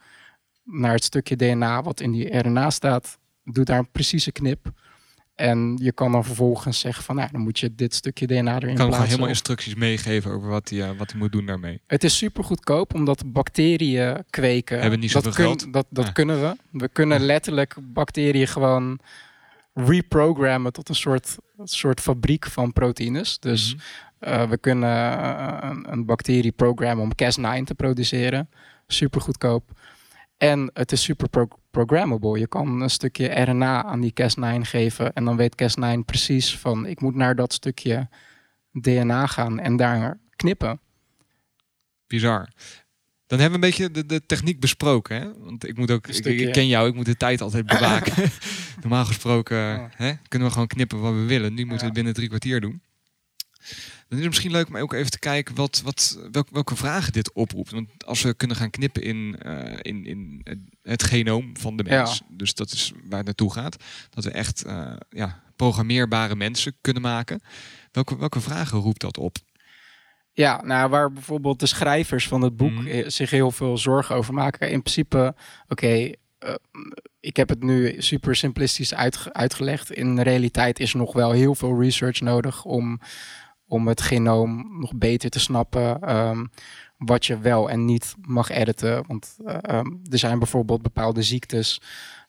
naar het stukje DNA wat in die RNA staat. Doet daar een precieze knip. En je kan dan vervolgens zeggen van, nou, dan moet je dit stukje DNA erin Ik kan hem gewoon plaatsen. helemaal instructies meegeven over wat hij, eh, wat hij moet doen daarmee. Het is super goedkoop omdat bacteriën kweken. Hebben niet dat zoveel geld. Dat, dat Ja. kunnen we. We kunnen letterlijk bacteriën gewoon reprogrammen tot een soort, soort fabriek van proteïnes. Dus Mhm. eh, we kunnen eh, een, een bacterie programmen om Cas9 te produceren. Super goedkoop. En het is super pro- programmable. Je kan een stukje RNA aan die Cas9 geven. En dan weet Cas9 precies van ik moet naar dat stukje DNA gaan en daar knippen. Bizar. Dan hebben we een beetje de, de techniek besproken. Hè? Want ik moet ook, ik, ik ken jou, ik moet de tijd altijd bewaken. Normaal gesproken Ja. hè, kunnen we gewoon knippen wat we willen. Nu moeten we het binnen drie kwartier doen. Dan is het misschien leuk om ook even te kijken wat, wat, welk- welke vragen dit oproept. Want als we kunnen gaan knippen in, eh, in, in het, genoom van de mens, dus dat is waar het naartoe gaat, dat we echt eh, ja, programmeerbare mensen kunnen maken. Welke, welke vragen roept dat op? Ja, nou, waar bijvoorbeeld de schrijvers van het boek Mhm. eh, zich heel veel zorgen over maken. In principe, oké, ik heb het nu super simplistisch uitge- uitgelegd. In de realiteit is nog wel heel veel research nodig om, om het genoom nog beter te snappen. ehm, wat je wel en niet mag editen. Want eh, ehm, er zijn bijvoorbeeld bepaalde ziektes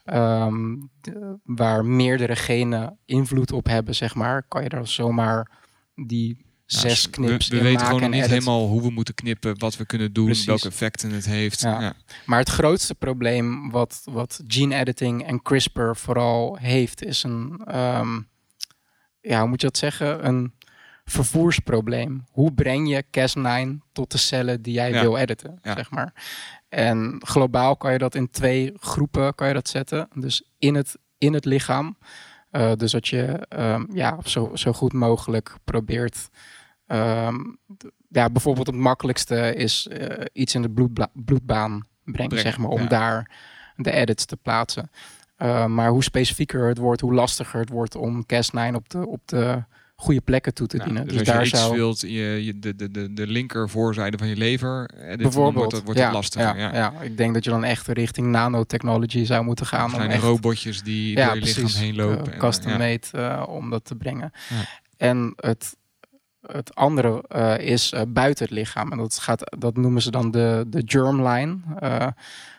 ehm, de- waar meerdere genen invloed op hebben, zeg maar. Kan je daar zomaar die Nou, zes dus knips we, we in weten maken gewoon niet helemaal hoe we moeten knippen, wat we kunnen doen, Precies. welke effecten het heeft. Ja. Ja. Maar het grootste probleem wat, wat gene editing en CRISPR vooral heeft, is een, ja, hoe moet je dat zeggen? Een vervoersprobleem. Hoe breng je Cas9 tot de cellen die jij Ja. wil editen, Ja. zeg maar. En globaal kan je dat in twee groepen kan je dat zetten. Dus in het, in het lichaam. Eh, dus dat je ehm, ja, zo, zo goed mogelijk probeert. ehm, ja, bijvoorbeeld het makkelijkste is eh, iets in de bloedbla- bloedbaan brengen, zeg maar, om ja. daar de edits te plaatsen. Eh, maar hoe specifieker het wordt, hoe lastiger het wordt om Cas9 op de, op de goede plekken toe te Ja, dienen. dus, Dus, als je daar iets zou wilt, je, je, de, de, de, de linker voorzijde van je lever, eh, dit, bijvoorbeeld wordt, het, wordt ja, het lastiger. Ja, Ja, ik denk dat je dan echt richting nanotechnology zou moeten gaan. om Kleine echt, robotjes die ja, door je precies, lichaam heen lopen. eh, en, custom ja. made eh, om dat te brengen. En het, het andere eh, is eh, buiten het lichaam. En dat, gaat, dat noemen ze dan de, de germline.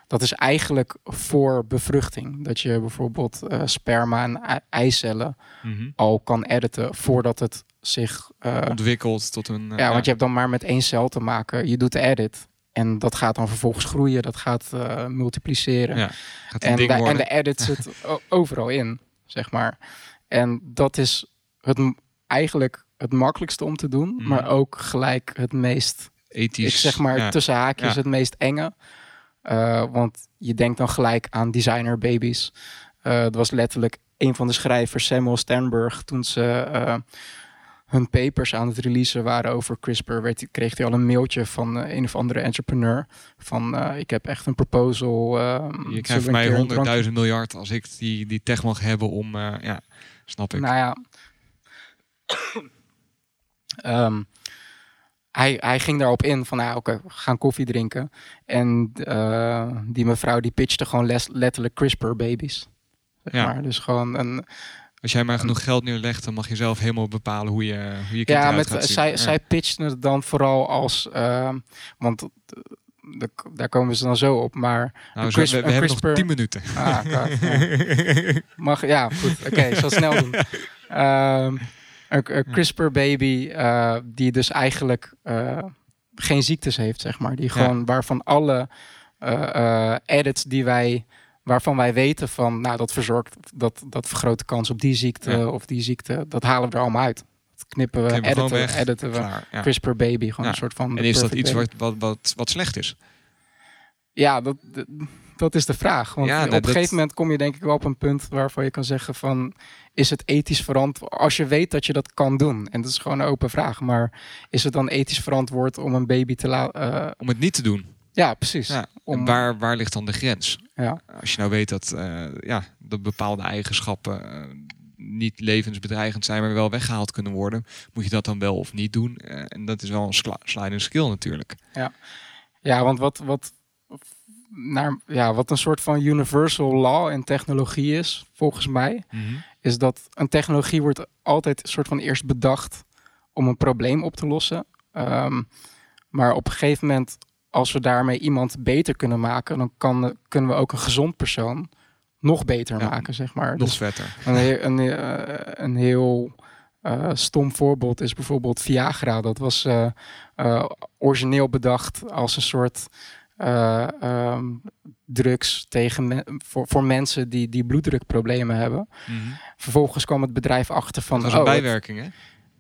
Dat is eigenlijk voor bevruchting. Dat je bijvoorbeeld eh, sperma en ei- eicellen Mhm. al kan editen voordat het zich... eh, Ontwikkeld tot een... eh, ja, want je hebt dan maar met één cel te maken. Je doet de edit. En dat gaat dan vervolgens groeien. Dat gaat eh, multipliceren. Ja, gaat En ding de, en de edit zit overal in, zeg maar. En dat is het, eigenlijk het makkelijkste om te doen, Mhm. maar ook gelijk het meest, Ethisch. ik zeg maar ja. tussen haakjes, Ja. het meest enge. Eh, want je denkt dan gelijk aan designer babies. Eh dat was letterlijk een van de schrijvers, Samuel Sternberg, toen ze eh, hun papers aan het releasen waren over CRISPR, werd, kreeg hij al een mailtje van een of andere entrepreneur. Van ik heb echt een proposal. eh, Je krijgt mij keer een drankje 100.000 miljard als ik die, die tech mag hebben om... ja, snap ik. Nou ja. Ehm, hij, hij ging daarop in van, nou, oké, we gaan koffie drinken. En eh, die mevrouw die pitchte gewoon les- letterlijk CRISPR-babies. Zeg Ja. maar. Dus gewoon een... Als jij maar genoeg geld neerlegt, dan mag je zelf helemaal bepalen hoe je, hoe je kind Ja, met, gaat zien. zij, Ja. zij pitchten het dan vooral als... ehm, want eh, de- daar komen ze dan zo op, maar... nou, zo, CRISPR we, we hebben nog CRISPR 10 minuten. Ah, ja. Mag, ja, goed. Oké, ik zal snel doen. Ehm, een, CRISPR-baby, eh, die dus eigenlijk... eh, geen ziektes heeft, zeg maar. Die gewoon waarvan alle eh, edits die wij waarvan wij weten van, nou, dat verzorgt, dat, dat vergroot de kans op die ziekte Ja. of die ziekte. Dat halen we er allemaal uit. Dat knippen we, Knippen we editen, editen we. Klaar, ja. CRISPR baby, gewoon een soort van. En is dat iets baby. wat, wat, wat, wat slecht is? Ja, dat, dat- dat is de vraag. Want Ja, op dat- een gegeven moment kom je denk ik wel op een punt waarvan je kan zeggen van... is het ethisch verantwoord als je weet dat je dat kan doen? En dat is gewoon een open vraag. Maar is het dan ethisch verantwoord om een baby te laten... Om het niet te doen. ja, precies. Ja. Om, En waar, waar ligt dan de grens? ja, Als je nou weet dat, eh, ja, dat bepaalde eigenschappen eh, niet levensbedreigend zijn, maar wel weggehaald kunnen worden, moet je dat dan wel of niet doen? Eh, en dat is wel een sliding skill natuurlijk. ja, want wat, wat, naar, ja, wat een soort van universal law in technologie is, volgens mij... is dat een technologie wordt altijd een soort van eerst bedacht om een probleem op te lossen. Ehm, maar op een gegeven moment, als we daarmee iemand beter kunnen maken, dan kan, kunnen we ook een gezond persoon nog beter Ja, maken, zeg maar. Nog Dus vetter. een, een, eh, een heel eh, stom voorbeeld is bijvoorbeeld Viagra. Dat was eh, origineel bedacht als een soort eh, ehm, drugs tegen me- voor, voor mensen die, die bloeddrukproblemen hebben. Mhm. Vervolgens kwam het bedrijf achter van. Dat was een oh, het- bijwerking, hè?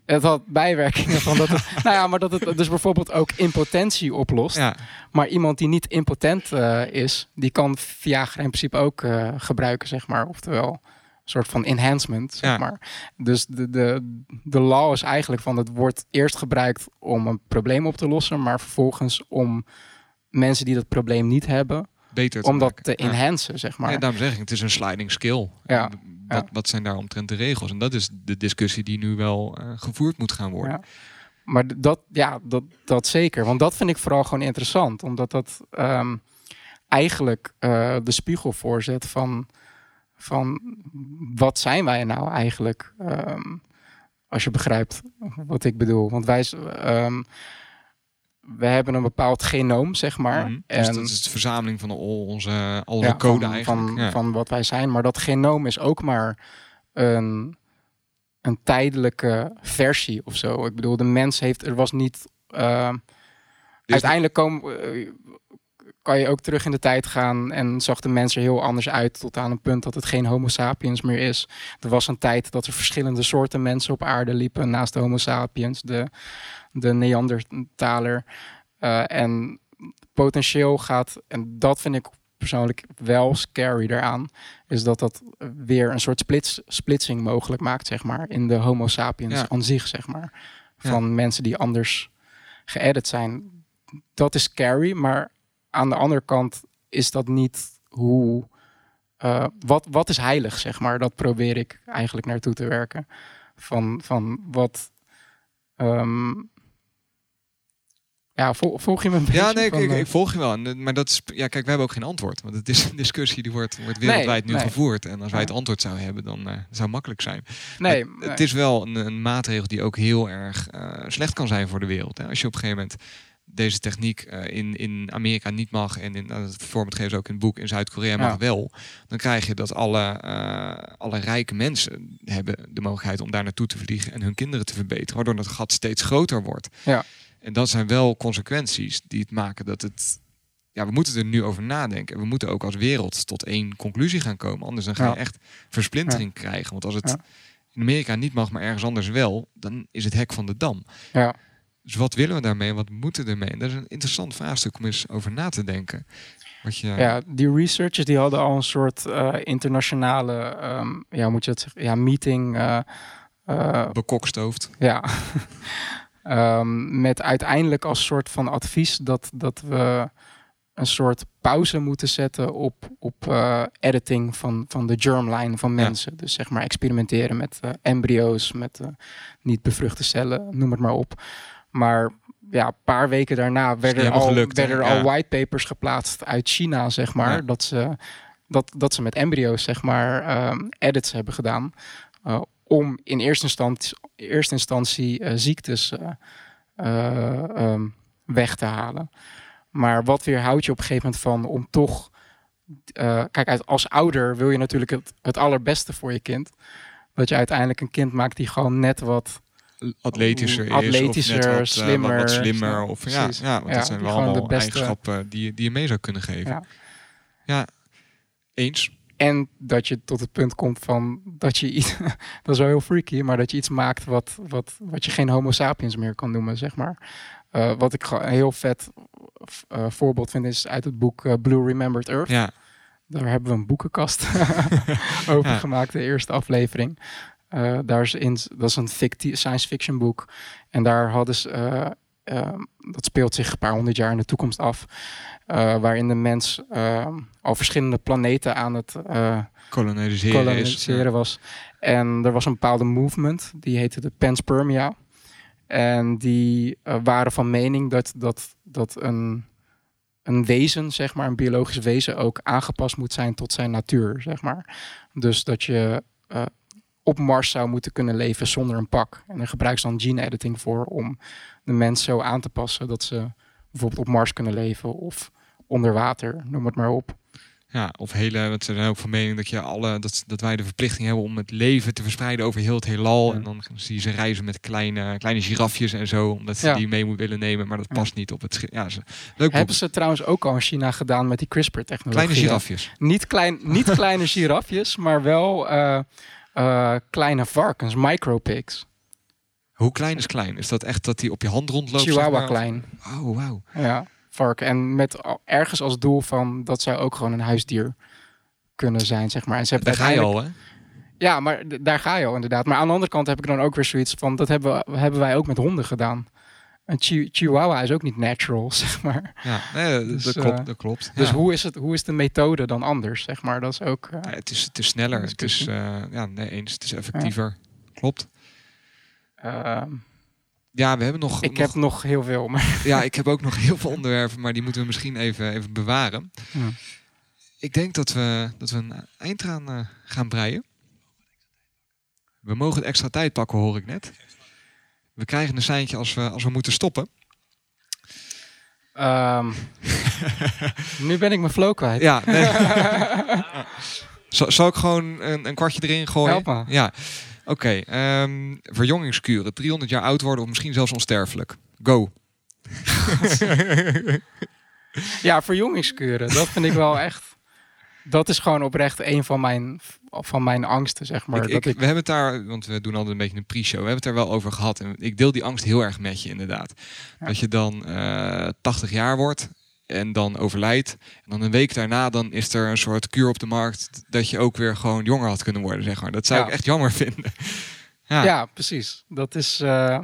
Het, had bijwerkingen van dat het. nou ja, maar dat het dus bijvoorbeeld ook impotentie oplost. Ja, Maar iemand die niet impotent eh, is, die kan Viagra in principe ook eh, gebruiken, zeg maar. Oftewel, een soort van enhancement, zeg Ja. maar. Dus de, de, de law is eigenlijk van het wordt eerst gebruikt om een probleem op te lossen, maar vervolgens om mensen die dat probleem niet hebben, beter te om dat te Ja. enhancen, zeg maar. Ja, daarom zeg ik, het is een sliding skill. Ja, Wat, zijn daar omtrent de regels? En dat is de discussie die nu wel eh, gevoerd moet gaan worden. Maar dat, ja, dat, dat zeker. Want dat vind ik vooral gewoon interessant. Omdat dat ehm, eigenlijk eh, de spiegel voorzet van, van wat zijn wij nou eigenlijk? Ehm, als je begrijpt wat ik bedoel. Want wij, ehm, we hebben een bepaald genoom, zeg maar. Mhm. Dus en, dat is de verzameling van al onze, al ja, code van, eigenlijk. Van, ja. van wat wij zijn. Maar dat genoom is ook maar een, een tijdelijke versie of zo. Ik bedoel, de mens heeft, er was niet. eh, uiteindelijk kom, eh, kan je ook terug in de tijd gaan en zag de mens er heel anders uit tot aan een punt dat het geen Homo sapiens meer is. Er was een tijd dat er verschillende soorten mensen op aarde liepen naast de Homo sapiens, de, de Neandertaler. Eh, en potentieel gaat, en dat vind ik persoonlijk wel scary daaraan, is dat dat weer een soort splits, splitsing mogelijk maakt, zeg maar, in de Homo sapiens Ja. aan zich, zeg maar. Ja. Van mensen die anders geëdit zijn. Dat is scary, maar aan de andere kant is dat niet hoe. eh, wat, wat is heilig, zeg maar? Dat probeer ik eigenlijk naartoe te werken. Van, van wat. ehm, ja, vol- volg je me een beetje? Ja, nee, ik, van, ik, eh, ik volg je wel. Maar dat is, ja, kijk, we hebben ook geen antwoord. Want het is een discussie die wordt, wordt wereldwijd nu nee. gevoerd. En als wij het antwoord zouden hebben, dan eh, zou het makkelijk zijn. nee, het, nee. het is wel een, een maatregel die ook heel erg eh, slecht kan zijn voor de wereld. Hè. Als je op een gegeven moment deze techniek in, in Amerika niet mag en in dat format geven ze ook in het boek in Zuid-Korea mag Ja. wel, dan krijg je dat alle, alle rijke mensen hebben de mogelijkheid om daar naartoe te vliegen en hun kinderen te verbeteren, waardoor dat gat steeds groter wordt. Ja. En dat zijn wel consequenties die het maken dat het. Ja, we moeten er nu over nadenken. En we moeten ook als wereld tot één conclusie gaan komen. Anders dan ga je Ja. echt versplintering krijgen. Want als het Ja. in Amerika niet mag, maar ergens anders wel, dan is het hek van de dam. ja. Dus wat willen we daarmee wat moeten we ermee? En dat is een interessant vraagstuk om eens over na te denken. Wat je, Ja, die researchers die hadden al een soort eh, internationale, ehm, ja, moet je dat zeggen? Ja, meeting. eh, eh, bekokstoofd. ja. Ehm, met uiteindelijk als soort van advies dat, dat we een soort pauze moeten zetten op, op eh, editing van, van de germline van Ja. mensen. Dus zeg maar experimenteren met eh, embryo's, met eh, niet bevruchte cellen, noem het maar op. Maar ja, een paar weken daarna werden er al, gelukt, hè? werden er al whitepapers geplaatst uit China, zeg maar. Ja. Dat, ze, dat, dat ze met embryo's, zeg maar, ehm, edits hebben gedaan. Om in eerste instantie, eerste instantie eh, ziektes eh, eh, ehm, weg te halen. Maar wat weerhoudt je op een gegeven moment van om toch... kijk, uit- als ouder wil je natuurlijk het, het allerbeste voor je kind. Dat je uiteindelijk een kind maakt die gewoon net wat atletischer is. Atletischer, of net wat, slimmer, wat, wat slimmer. Of, ja, precies. ja, want Ja, dat zijn wel allemaal eigenschappen die, je- die je mee zou kunnen geven. Ja. Ja, eens. En dat je tot het punt komt van dat je iets, dat is wel heel freaky, maar dat je iets maakt wat, wat, wat je geen Homo sapiens meer kan noemen, zeg maar. Eh, wat ik een heel vet eh, voorbeeld vind, is uit het boek eh, Blue Remembered Earth. Ja, Daar hebben we een boekenkast over Ja. gemaakt, de eerste aflevering. Daar is in, dat is een fictie, science fiction boek. En daar hadden ze, dat speelt zich een paar honderd jaar in de toekomst af. eh, waarin de mens eh, al verschillende planeten aan het eh, koloniseren, koloniseren is. was. En er was een bepaalde movement, die heette de Panspermia. En die eh, waren van mening dat, dat, dat een, een wezen, zeg maar, een biologisch wezen ook aangepast moet zijn tot zijn natuur, zeg maar. Dus dat je op Mars zou moeten kunnen leven zonder een pak. En daar gebruiken ze dan gene editing voor om de mens zo aan te passen dat ze bijvoorbeeld op Mars kunnen leven of onder water, noem het maar op. Ja, of hele, want ze zijn ook van mening dat, je alle, dat, dat wij de verplichting hebben om het leven te verspreiden over heel het heelal. Ja. En dan zie je ze reizen met kleine, kleine girafjes en zo, omdat ze Ja. die mee moeten willen nemen. Maar dat Ja. past niet op het schip. Ja, ze, leuk Hebben ze trouwens ook al in China gedaan met die CRISPR-technologie. Kleine girafjes. Niet, klein, niet kleine girafjes, maar wel eh, eh, kleine varkens, micropigs. Hoe klein is klein? Is dat echt dat die op je hand rondloopt? zeg Chihuahua maar? klein. Oh, wauw. Ja, varken. En met ergens als doel van dat zou ook gewoon een huisdier kunnen zijn, zeg maar. En ze hebben Daar ga je al, hè? Ja, maar daar ga je al inderdaad. Maar aan de andere kant heb ik dan ook weer zoiets van, dat hebben, we, hebben wij ook met honden gedaan. Een chi- chihuahua is ook niet natural, zeg maar. Ja, nee, dat, Dus, dat klopt. eh, Dat klopt. Dus Ja. hoe, is het, hoe is de methode dan anders, zeg maar? Dat is ook... eh, Ja, het, is, het is sneller. Het is, eh, ja, nee, eens. Het is effectiever. Klopt. ehm, Ja, we hebben nog. ik nog- heb nog heel veel, maar... Ja, ik heb ook nog heel veel onderwerpen, maar die moeten we misschien even, even bewaren. Ja. Ik denk dat we, dat we een eind aan eh, gaan breien. We mogen het extra tijd pakken, hoor ik net. We krijgen een seintje als we, als we moeten stoppen. Ehm, nu ben ik mijn flow kwijt. Ja, nee. Zal, zal ik gewoon een, een kwartje erin gooien? Help me. Ja, oké. ehm, verjongingskuren. 300 jaar oud worden of misschien zelfs onsterfelijk. Go. Ja, verjongingskuren. Dat vind ik wel echt... Dat is gewoon oprecht een van mijn, van mijn angsten, zeg maar. ik, dat ik- ik, We hebben het daar, want we doen altijd een beetje een pre-show. We hebben het er wel over gehad. En ik deel die angst heel erg met je, inderdaad. Ja. Dat je dan eh 80 jaar wordt en dan overlijdt. En dan een week daarna dan is er een soort kuur op de markt dat je ook weer gewoon jonger had kunnen worden, zeg maar. Dat zou Ja. ik echt jammer vinden. Ja, ja. precies. Dat is... eh,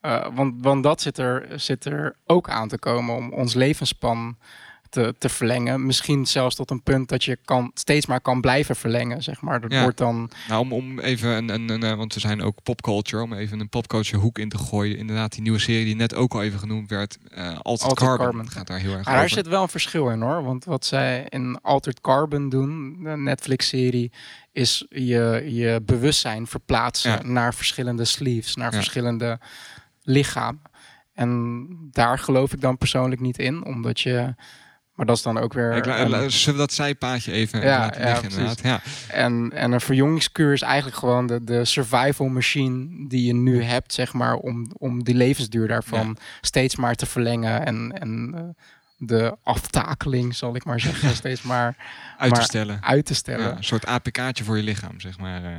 eh, want, want dat zit er, zit er ook aan te komen om ons levensspan te, te verlengen. Misschien zelfs tot een punt dat je kan, steeds maar kan blijven verlengen, zeg maar. Dat Ja. wordt dan... Nou, om, om even een, een, een, eh, want we zijn ook popculture, om even een popculture hoek in te gooien. Inderdaad, die nieuwe serie die net ook al even genoemd werd, eh Altered, Altered Carbon, Carbon. gaat daar heel erg Maar daar over. zit wel een verschil in hoor. Want wat zij in Altered Carbon doen, de Netflix-serie, is je, je bewustzijn verplaatsen Ja. naar verschillende sleeves, naar Ja. verschillende lichamen. En daar geloof ik dan persoonlijk niet in, omdat je. Maar dat is dan ook weer. Ik een- zullen we dat zijpaadje even Ja, laten liggen, inderdaad? Ja. en, en een verjongingskuur is eigenlijk gewoon de, de survival machine die je nu hebt, zeg maar, om, om die levensduur daarvan steeds maar te verlengen. En, en eh, de aftakeling, zal ik maar zeggen, steeds maar Uit te Maar stellen. uit te stellen. Een soort APK'tje voor je lichaam, zeg maar. eh.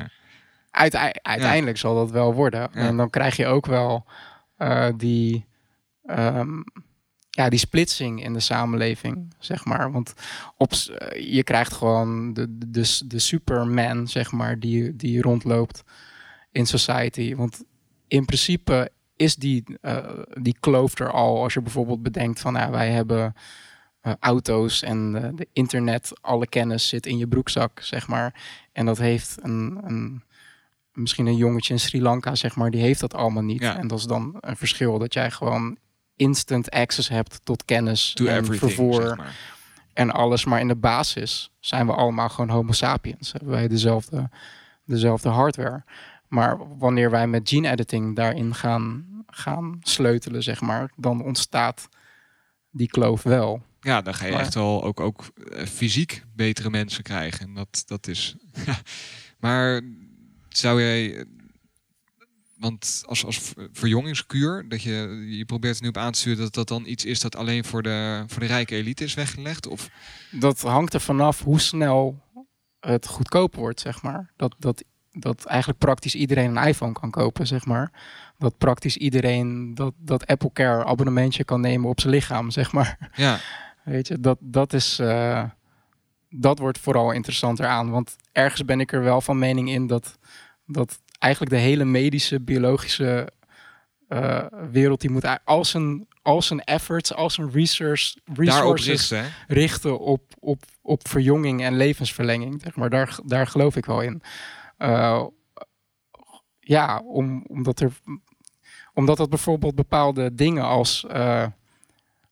Uitei- uiteindelijk zal dat wel worden. En dan krijg je ook wel eh, die, ehm, ja, die splitsing in de samenleving, zeg maar. Want op, eh, je krijgt gewoon de, de, de, superman, zeg maar, die, die rondloopt in society. Want in principe is die, eh, die kloof er al. Als je bijvoorbeeld bedenkt van, nou, wij hebben eh, auto's en de internet, alle kennis zit in je broekzak, zeg maar. En dat heeft een, een misschien een jongetje in Sri Lanka, zeg maar, die heeft dat allemaal niet. Ja. En dat is dan een verschil dat jij gewoon instant access hebt tot kennis To en vervoer zeg maar. en alles. Maar in de basis zijn we allemaal gewoon homo sapiens. Hebben wij dezelfde, dezelfde hardware. Maar wanneer wij met gene editing daarin gaan, gaan sleutelen, zeg maar, dan ontstaat die kloof wel. Ja, dan ga je Maar- echt wel ook, ook eh, fysiek betere mensen krijgen. En dat, dat is... Maar zou jij... want als, als ver- verjongingskuur, dat je, je probeert er nu op aan te sturen dat dat dan iets is dat alleen voor de, voor de rijke elite is weggelegd? Of, Dat hangt er vanaf hoe snel het goedkoop wordt, zeg maar. Dat, dat, dat eigenlijk praktisch iedereen een iPhone kan kopen, zeg maar. Dat praktisch iedereen dat, dat Apple Care abonnementje kan nemen op zijn lichaam, zeg maar. ja, Weet je, dat, dat is. eh, dat wordt vooral interessanter aan. Want ergens ben ik er wel van mening in dat, dat eigenlijk de hele medische, biologische eh, wereld, die moet al zijn, al zijn efforts, al zijn research, resources richten. richten op, op, op verjonging en levensverlenging. Zeg maar daar, daar geloof ik wel in. Eh, ja, om, omdat er omdat dat bijvoorbeeld bepaalde dingen als eh,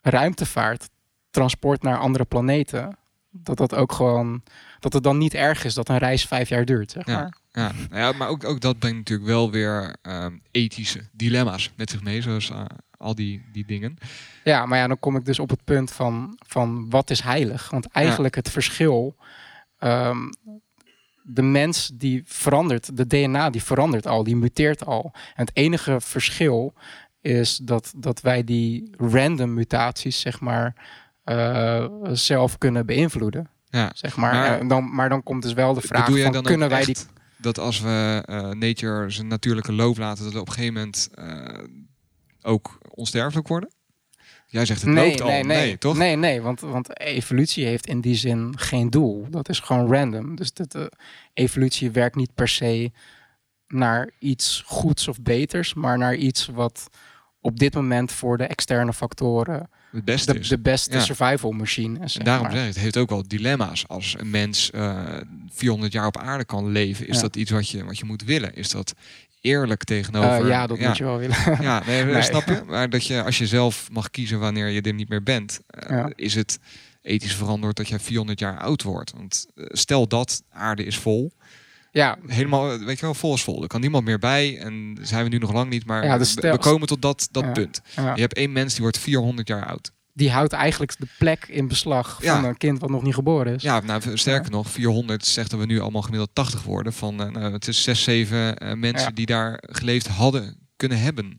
ruimtevaart, transport naar andere planeten, dat dat ook gewoon dat het dan niet erg is dat een reis vijf jaar duurt, zeg Ja. maar. Ja, nou ja, maar ook, ook dat brengt natuurlijk wel weer ehm, ethische dilemma's met zich mee, zoals eh, al die, die dingen. Ja, maar ja, dan kom ik dus op het punt van, van wat is heilig? Want eigenlijk het verschil, ehm, de mens die verandert, de DNA die verandert al, die muteert al. En het enige verschil is dat, dat wij die random mutaties, zeg maar, eh, zelf kunnen beïnvloeden. Ja. Zeg maar. Maar- En dan, maar dan komt dus wel de vraag van, dan kunnen wij die... dat als we eh, nature zijn natuurlijke loop laten, dat we op een gegeven moment eh, ook onsterfelijk worden? Jij zegt het loopt al. nee, Nee, toch? Nee, nee, want, want evolutie heeft in die zin geen doel. Dat is gewoon random. Dus dat, evolutie werkt niet per se naar iets goeds of beters, maar naar iets wat op dit moment voor de externe factoren Het beste de, is. de beste Ja. survival machine en daarom maar. zeg ik, het heeft ook wel dilemma's. Als een mens eh 400 jaar op aarde kan leven, is Ja. dat iets wat je, wat je moet willen? Is dat eerlijk tegenover... Eh, ja, dat moet je wel willen. Ja, nee, Nee. snap je? Maar dat je, als je zelf mag kiezen wanneer je er niet meer bent, eh, is het ethisch veranderd dat jij 400 jaar oud wordt. Want eh, stel dat aarde is vol, ja, helemaal, weet je wel, vol is vol. Er kan niemand meer bij en zijn we nu nog lang niet, maar Ja, dus we- stel- we komen tot dat, dat Ja. punt. ja. Je hebt één mens die wordt 400 jaar oud. die houdt eigenlijk de plek in beslag van een kind wat nog niet geboren is. Ja, nou, sterker nog, 400 zegt dat we nu allemaal gemiddeld 80 worden. Van, eh, nou, het is 6, 7 eh, mensen die daar geleefd hadden kunnen hebben.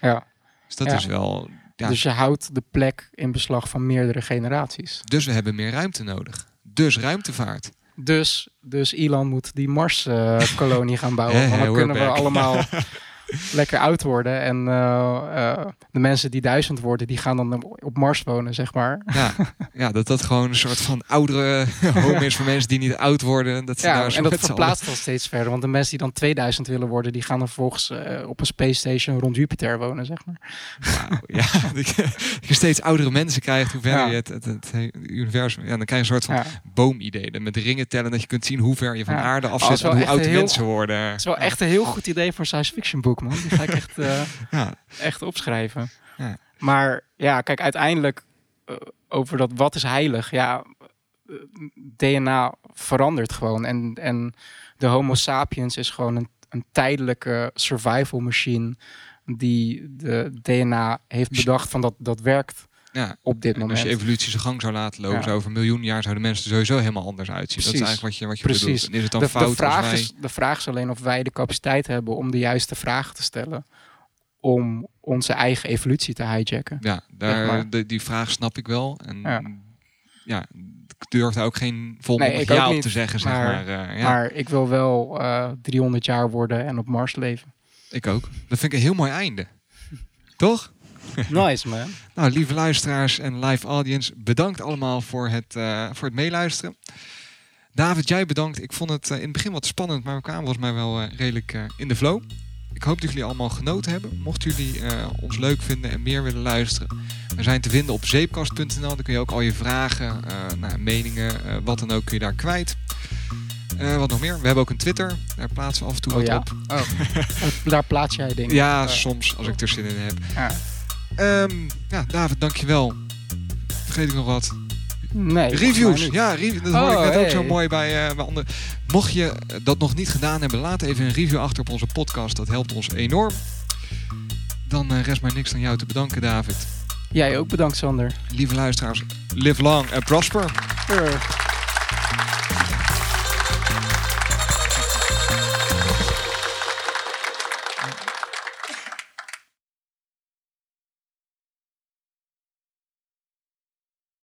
Ja. Dus dat is wel... Ja. Dus je houdt de plek in beslag van meerdere generaties. Dus we hebben meer ruimte nodig. Dus ruimtevaart. Dus, dus Elon moet die Mars-kolonie gaan bouwen. Want dan kunnen we allemaal lekker oud worden. En eh, eh, de mensen die duizend worden, die gaan dan op Mars wonen, zeg maar. Ja, ja dat dat gewoon een soort van oudere home is voor mensen die niet oud worden. Dat ze Ja, daar en dat verplaatst al steeds verder. Want de mensen die dan 2000 willen worden, die gaan dan vervolgens eh, op een space station rond Jupiter wonen, zeg maar. Wauw, ja, dat je, steeds oudere mensen krijgt, hoe Ja. je het, het, het, universum... Ja, dan krijg je een soort van boomidee. Dan Met ringen tellen dat je kunt zien hoe ver je van aarde Oh, af dat zit is en hoe oud heel- mensen worden. Het is wel echt een heel goed idee voor een science fiction boek, man. Die ga ik echt, eh, Ja, echt opschrijven. Ja. Maar ja, kijk, uiteindelijk eh, over dat wat is heilig. Ja, eh, DNA verandert gewoon. En, en de Homo sapiens is gewoon een, een tijdelijke survival machine die de DNA heeft bedacht van dat dat werkt ja. op dit En als moment. je evolutie zijn gang zou laten lopen, Ja. over een miljoen jaar zouden mensen er sowieso helemaal anders uitzien. Dat is eigenlijk wat je, wat je Precies. bedoelt. En is het dan de, de, fout als vraag wij... is, de vraag is alleen of wij de capaciteit hebben om de juiste vragen te stellen om onze eigen evolutie te hijacken. Ja, daar, maar. de, die vraag snap ik wel. En ja, Ja. ik durf daar ook geen volmondig Nee, ja op te zeggen, zeg maar- maar. eh, ja, Maar ik wil wel eh 300 jaar worden en op Mars leven. ik ook. Dat vind ik een heel mooi einde. Toch? Nice man. Nou, lieve luisteraars en live audience, bedankt allemaal voor het, eh, voor het meeluisteren. David, jij bedankt. Ik vond het eh, in het begin wat spannend, maar we kwamen volgens mij wel eh, redelijk in de flow. Ik hoop dat jullie allemaal genoten hebben. Mochten jullie ons leuk vinden en meer willen luisteren, we zijn te vinden op zeepkast.nl. Daar kun je ook al je vragen, nou, meningen, wat dan ook, kun je daar kwijt. Wat nog meer? We hebben ook een Twitter. Daar plaatsen we af en toe Oh wat ja? op. Oh. Daar plaats jij dingen. Ja, Eh, soms als ik er zin in heb. ja. Ehm, ja, David, dankjewel. Vergeet ik nog wat? Nee. Reviews. Ja, re- dat hoor ik Oh, net ook zo mooi bij, eh bij anderen. Mocht je dat nog niet gedaan hebben, laat even een review achter op onze podcast. Dat helpt ons enorm. Dan eh, rest mij niks dan jou te bedanken, David. Jij ook bedankt, Sander. Lieve luisteraars, live long and prosper.